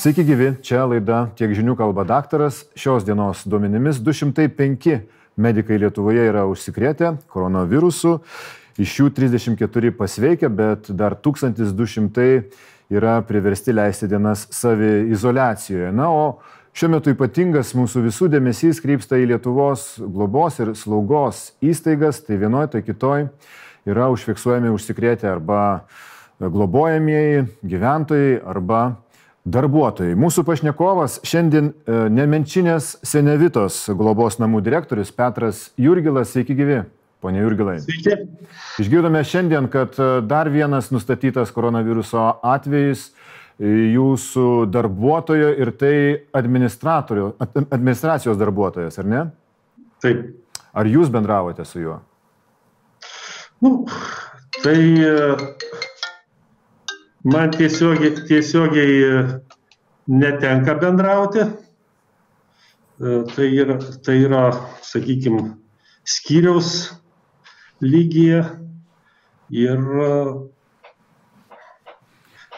Sveiki gyvi, čia laida Tiek žinių kalba daktaras. Šios dienos duomenimis 205 medikai Lietuvoje yra užsikrėtę koronavirusu, iš jų 34 pasveikę, bet dar 1200 yra priversti leisti dienas saviizolacijoje. Na, o šiuo metu ypatingas mūsų visų dėmesys krypsta į Lietuvos globos ir slaugos įstaigas, tai vienoje, tai kitoje yra užfiksuojami užsikrėtę arba globojamieji gyventojai arba darbuotojai. Mūsų pašnekovas šiandien e, Nemenčinės Senevitos globos namų direktorius Petras Jurgilas. Sveiki gyvi, ponė Jurgilai. Sveiki. Išgirdome šiandien, kad e, dar vienas nustatytas koronaviruso atvejis e, jūsų darbuotojo ir tai administracijos darbuotojas, ar ne? Taip. Ar jūs bendravote su juo? Nu, tai man tiesiogiai, tiesiogiai e, netenka bendrauti. E, tai yra, tai yra sakykime, skyriaus lygyje ir, e,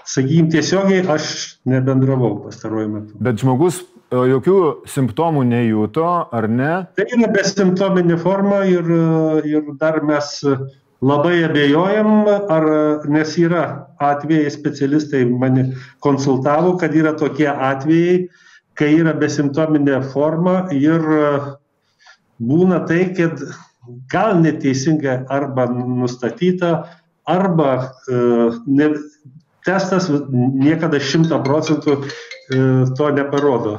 sakykime, tiesiogiai aš nebendravau pastaruoju metu. Bet žmogus jokių simptomų nejuto, ar ne? Tai yra besimptominė forma ir, ir dar mes labai abejojam ar nes yra atvejai specialistai mane konsultavo kad yra tokie atvejai kai yra besimptominė forma ir būna tai kad gal neteisingai arba nustatyta arba e, ne, testas niekada šimta procentų e, to neparodo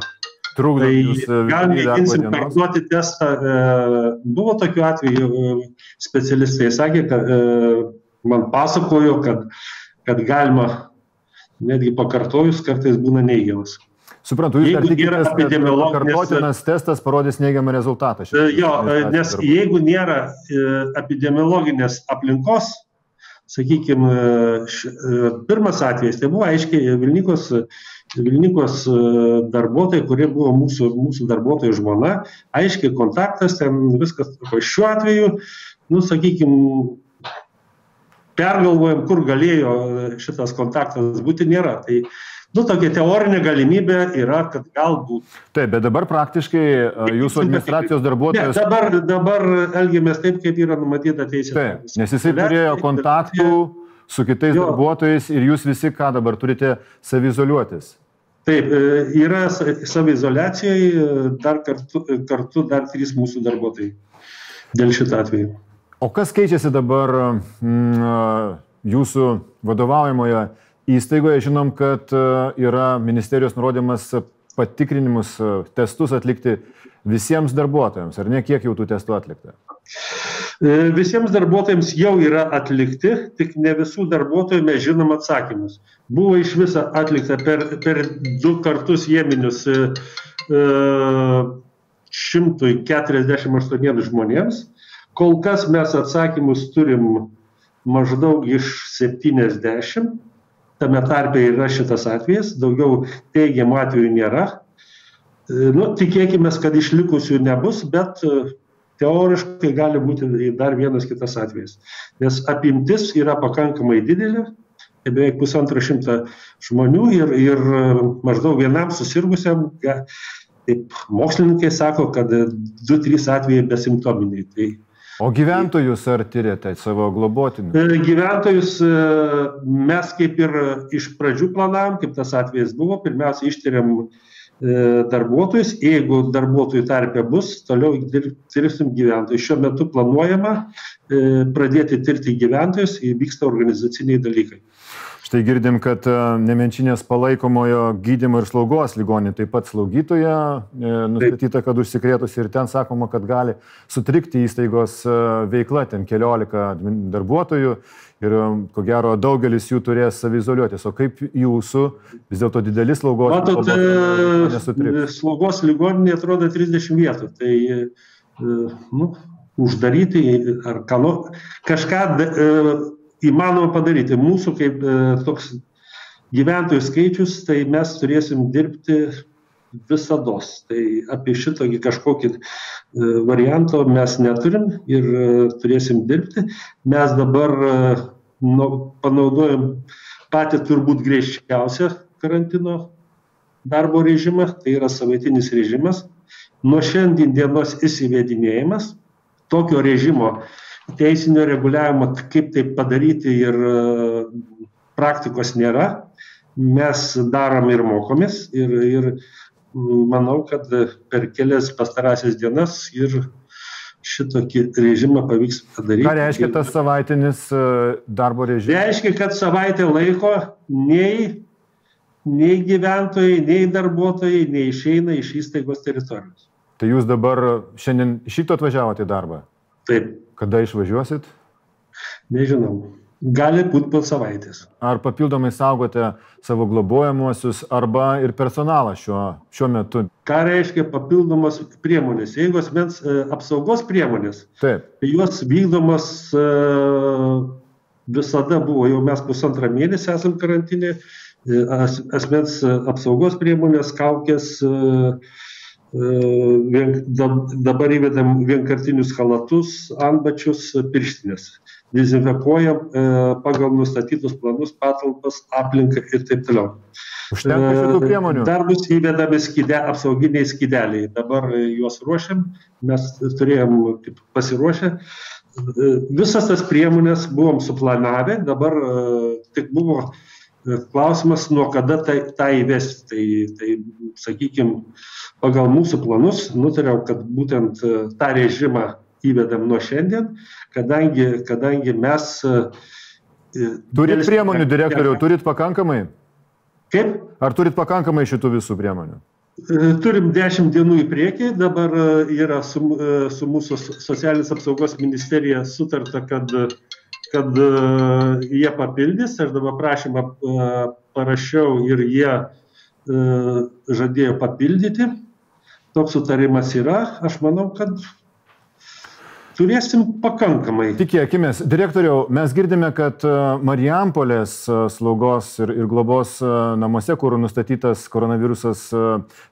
Trukdo tai jūs e, gal mėginsim dienos? parduoti testą. e, Buvo tokių atvejų, e, specialistai sakė, kad man pasakojo, kad, kad galima netgi pakartojus kartais būna neigiamas. Suprantu, jūs Jeigu yra epidemiologinės- kartotinas testas parodys neigiamą rezultatą. Šiandien Jo, nes administracijos jeigu nėra epidemiologinės aplinkos, sakykime, pirmas atvejis, tai buvo aiškiai Vilnikos, Vilnikos e, darbuotojai, kurie buvo mūsų, mūsų darbuotojų žmona, aiškiai kontaktas, ten viskas, šiuo atveju, nu, sakykime, pergalvojam, kur galėjo šitas kontaktas būti, nėra. Tai, nu, tokia teorinė galimybė yra, kad galbūt Taip, bet dabar praktiškai e, jūsų administracijos Ne, darbuotojas. dabar, dabar elgiamės taip, kaip yra numatyta teisės. Taip, nes jisai turėjo kontaktų su kitais Jo. darbuotojais ir jūs visi ką dabar turite savizoliuotis. Taip, e, yra sa- savizoliacijoje e, dar kartu, kartu dar trys mūsų darbuotojai dėl šito atveju. O kas keičiasi dabar mm, jūsų vadovaujamoje įstaigoje? Žinom, kad e, yra ministerijos nurodymas patikrinimus, e, testus atlikti visiems darbuotojams. Ar ne kiek jau tų testų atlikta? E, Visiems darbuotojams jau yra atlikti, tik ne visų darbuotojų mes žinom atsakymus. Buvo iš viso atlikta per, per du kartus jėminius e, e, 148 žmonėms. Kol kas mes atsakymus turim maždaug iš 70. Tame tarpe yra šitas atvejis, daugiau teigiamų atvejų nėra. E, Nu, tikėkime, kad išlikusių nebus, bet e, teoriškai gali būti dar vienas kitas atvejis. Nes apimtis yra pakankamai didelė, tai beveik pusantro šimto žmonių ir, ir maždaug vienam susirgusiam, taip, mokslininkai sako, kad 2-3 atvejai besimptominiai. Tai O gyventojus ar tyrėte savo globotinius? e, gyventojus e, mes kaip ir iš pradžių planavom, kaip tas atvejis buvo, pirmiausia ištiriam e, darbuotojus, jeigu darbuotojų tarpe bus, toliau tirsim gyventojus. Šiuo metu planuojama e, pradėti tirti gyventojus, vyksta organizaciniai dalykai. Štai girdim, kad e, Nemenčinės palaikomojo gydymo ir slaugos ligonė taip pat slaugytoja e, nustatyta, kad užsikrėtusi ir ten sakoma, kad gali sutrikti įstaigos e, veikla, ten keliolika darbuotojų ir e, ko gero daugelis jų turės savizoliuotis. O kaip jūsų vis dėlto didelis slaugos Matot, ligoninė e, nesutriks? slaugos ligoninė atrodo 30 vietų. Tai e, nu, uždaryti ar ką, nu, kažką e, įmanoma padaryti. Mūsų kaip e, toks gyventojų skaičius, tai mes turėsim dirbti visados. Tai apie šitokį kažkokį e, varianto mes neturim ir e, turėsim dirbti. Mes dabar e, nu, panaudojam patį turbūt griežčiausią karantino darbo režimą, tai yra savaitinis režimas. Nuo šiandien dienos įsivedinėjimas tokio režimo teisinio reguliavimo, kaip tai padaryti ir e, praktikos nėra. Mes darom ir mokomės ir, ir manau, kad per kelias pastarąsias dienas ir šitokį režimą pavyks padaryti. Ką reiškia tas savaitinis e, darbo režimas? Reiškia, kad savaitę laiko nei, nei gyventojai, nei darbuotojai neišeina iš įstaigos teritorijos. Tai jūs dabar šiandien šito atvažiavote į darbą? Taip. Kada išvažiuosit? Nežinau. Gali būti po savaitės. Ar papildomai saugote savo globojamuosius arba ir personalą šiuo, šiuo metu? Ką reiškia papildomos priemonės? Jeigu asmens e, apsaugos priemonės, Taip. tai jos vykdomos e, visada buvo, jau mes pusantrą mėnesį esam karantinė, e, as, asmens apsaugos priemonės, kaukės, vien, dabar įvedam vienkartinius halatus, antbačius, pirštinės. Dezinfekuojam e, pagal nustatytus planus, patalpas, aplinką ir taip toliau. Užtenka šitų priemonių. Dar bus įvedami skide, apsauginiai skideliai. Dabar juos ruošiam, mes turėjom kaip, pasiruošę. Visas tas priemonės buvom suplanavę, dabar tik buvo klausimas, nuo kada tai, tą įvesti. Tai, tai sakykime, pagal mūsų planus nutariau, kad būtent tą režimą įvedam nuo šiandien, kadangi, kadangi mes. Turit priemonių, direktoriau, turit pakankamai? Kaip? Ar turit pakankamai šitų visų priemonių? Turim 10 dienų į priekį, dabar yra su, su mūsų socialinės apsaugos ministerija sutarta, kad, kad jie papildys, aš dabar prašymą parašiau ir jie žadėjo papildyti. Toks sutarimas yra, aš manau, kad turėsim pakankamai. Tikėkime, direktoriau, mes girdime, kad e, Marijampolės e, slaugos ir, ir globos e, namuose, kur nustatytas koronavirusas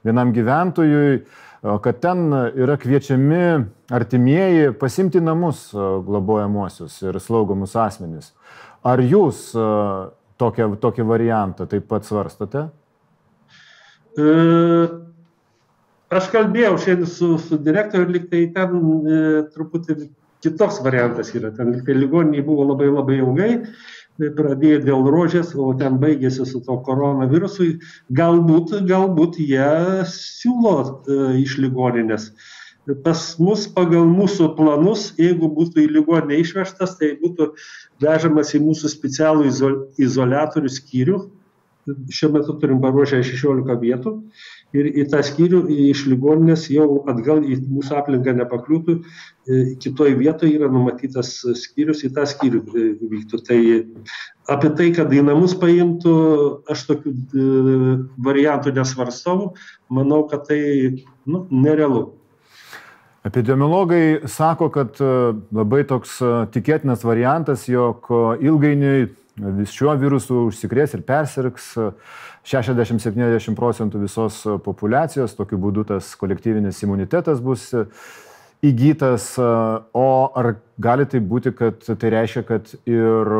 vienam gyventojui, kad ten yra kviečiami artimieji pasimti namus globojamuosius ir slaugomus asmenys. Ar jūs tokią, tokį variantą taip pat svarstote? E Aš kalbėjau šiandien su, su direktoriu, liktai ten e, truputį kitoks variantas yra. Ten liktai ligoniniai buvo labai labai ilgai, tai pradėjo dėl rožės, o ten baigėsi su to koronavirusui. Galbūt, galbūt jie siūlo e, iš ligoninės. Pas mus pagal mūsų planus, jeigu būtų į ligoninę išvežtas, tai būtų vežamas į mūsų specialų izol, izolatorių skyrių. Šiuo metu turim paruošę 16 vietų ir į tą skyrių iš ligoninės jau atgal į mūsų aplinką nepakliūtų, kitoj vietoje yra numatytas skyrius, į tą skyrių vyktų. Tai apie tai, kad į namus paimtų, aš tokių variantų nesvarstau, manau, kad tai nu, nerealu. Epidemiologai sako, kad labai toks tikėtinas variantas, jog ilgainiui vis šiuo virusu užsikrės ir persirgs 60-70 procentų visos populacijos, tokiu būdu tas kolektyvinis imunitetas bus įgytas, o ar gali tai būti, kad tai reiškia, kad ir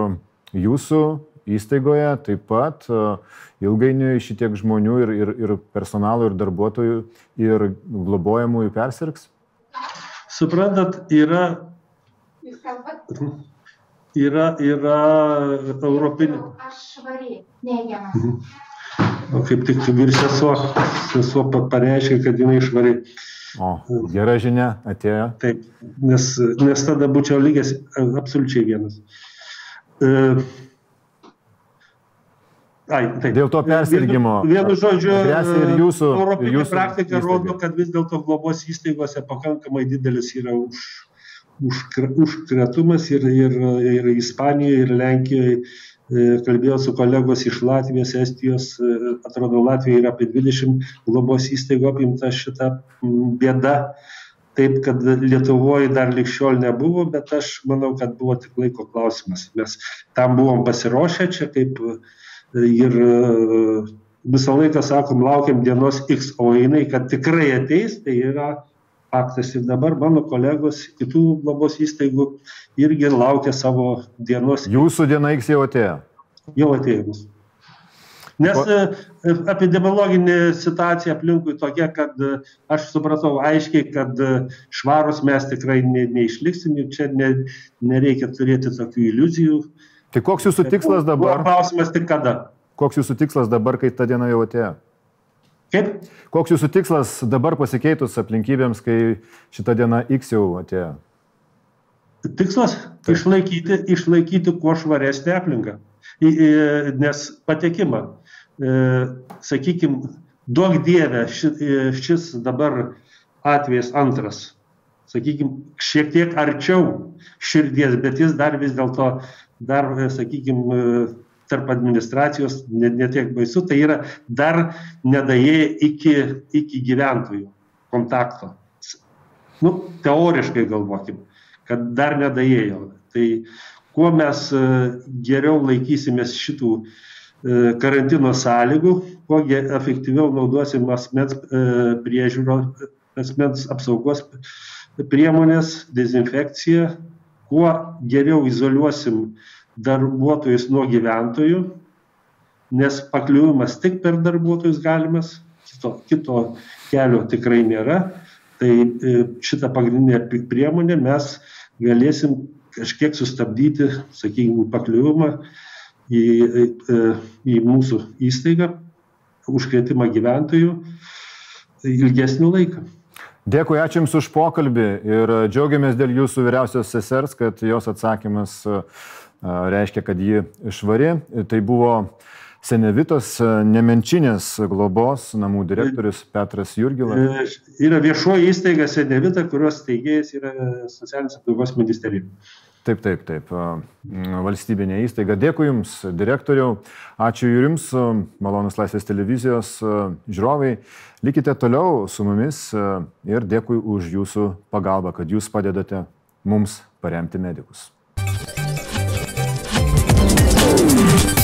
jūsų įstaigoje taip pat ilgainiui šitiek žmonių ir, ir, ir personalo, ir darbuotojų, ir globojamųjų persirgs? Suprantat, yra yra, yra europinė. Aš švari, neigiamas. O kaip tik vyr sesuo, sesuo pareiškia, kad jinai švari. O, gera žinia atėjo. Taip, nes, nes tada būčiau lygęs absoliučiai vienas. E, ai, taip. Dėl to persirgymo. Vienu, vienu žodžiu, ir jūsų, europinė ir jūsų praktika įstaigai. rodo, kad vis dėlto globos įstaigose pakankamai didelis yra už, užkratumas ir, ir, ir Ispanijoje, ir Lenkijoje. Kalbėjau su kolegos iš Latvijos, Estijos, atrodo, Latvijoje yra apie 20 globos įstaigų apimta šitą bėdą. Taip, kad Lietuvoje dar likščiol nebuvo, bet aš manau, kad buvo tik laiko klausimas. Mes tam buvom pasiruošę čia kaip ir visą laiką sakom, laukiam dienos X, o jinai, kad tikrai ateis, tai yra faktas ir dabar mano kolegos kitų globos įstaigų irgi laukia savo dienos. Jūsų diena X jau atėjo. Jau atėjimus. Nes e, epidemiologinė situacija aplinkui tokia, kad e, aš supratau aiškiai, kad e, švarus mes tikrai ne, neišliksim ir čia ne, nereikia turėti tokių iliuzijų. Tai koks jūsų tikslas dabar? Klausimas tik kada. Koks jūsų tikslas dabar, kai ta diena jau atėjo? Kaip? Koks jūsų tikslas dabar pasikeitus aplinkybėms, kai šita diena X jau atėjo? Tikslas - išlaikyti, išlaikyti kuo švaresnę aplinką. Nes patekimą E, sakykime, duok Dieve, e, šis dabar atvejas antras, sakykime, šiek tiek arčiau širdies, bet jis dar vis dėlto, dar, sakykime, tarp administracijos netiek ne baisu, tai yra dar nedaėję iki, iki gyventojų kontakto. Nu, teoriškai galvokim, kad dar nedaėjo. Tai kuo mes geriau laikysimės šitų E, karantino sąlygų, kuo efektyviau naudosim asmens e, priežiūro, asmens apsaugos priemonės, dezinfekciją, kuo geriau izoliuosim darbuotojus nuo gyventojų, nes pakliuvimas tik per darbuotojus galimas, kito, kito kelio tikrai nėra. Tai e, šitą pagrindinę priemonę mes galėsim kažkiek sustabdyti, sakykime, pakliuvimą į, į mūsų įstaigą, užkrėtimą gyventojų ilgesnį laiką. Dėkui, ačiū Jums už pokalbį ir džiaugiamės dėl Jūsų vyriausios sesers, kad jos atsakymas reiškia, kad ji švari. Tai buvo Senevitos Nemenčinės globos namų direktorius Petras Jurgilas. Yra viešoji įstaiga Senevita, kurios steigėjas yra socialinės apsaugos ministerija. Taip, taip, taip. Valstybinė įstaiga. Dėkui Jums, direktoriau. Ačiū Jums, malonus Laisvės televizijos žiūrovai. Likite toliau su mumis ir dėkui už Jūsų pagalbą, kad Jūs padedate mums paremti medikus. Música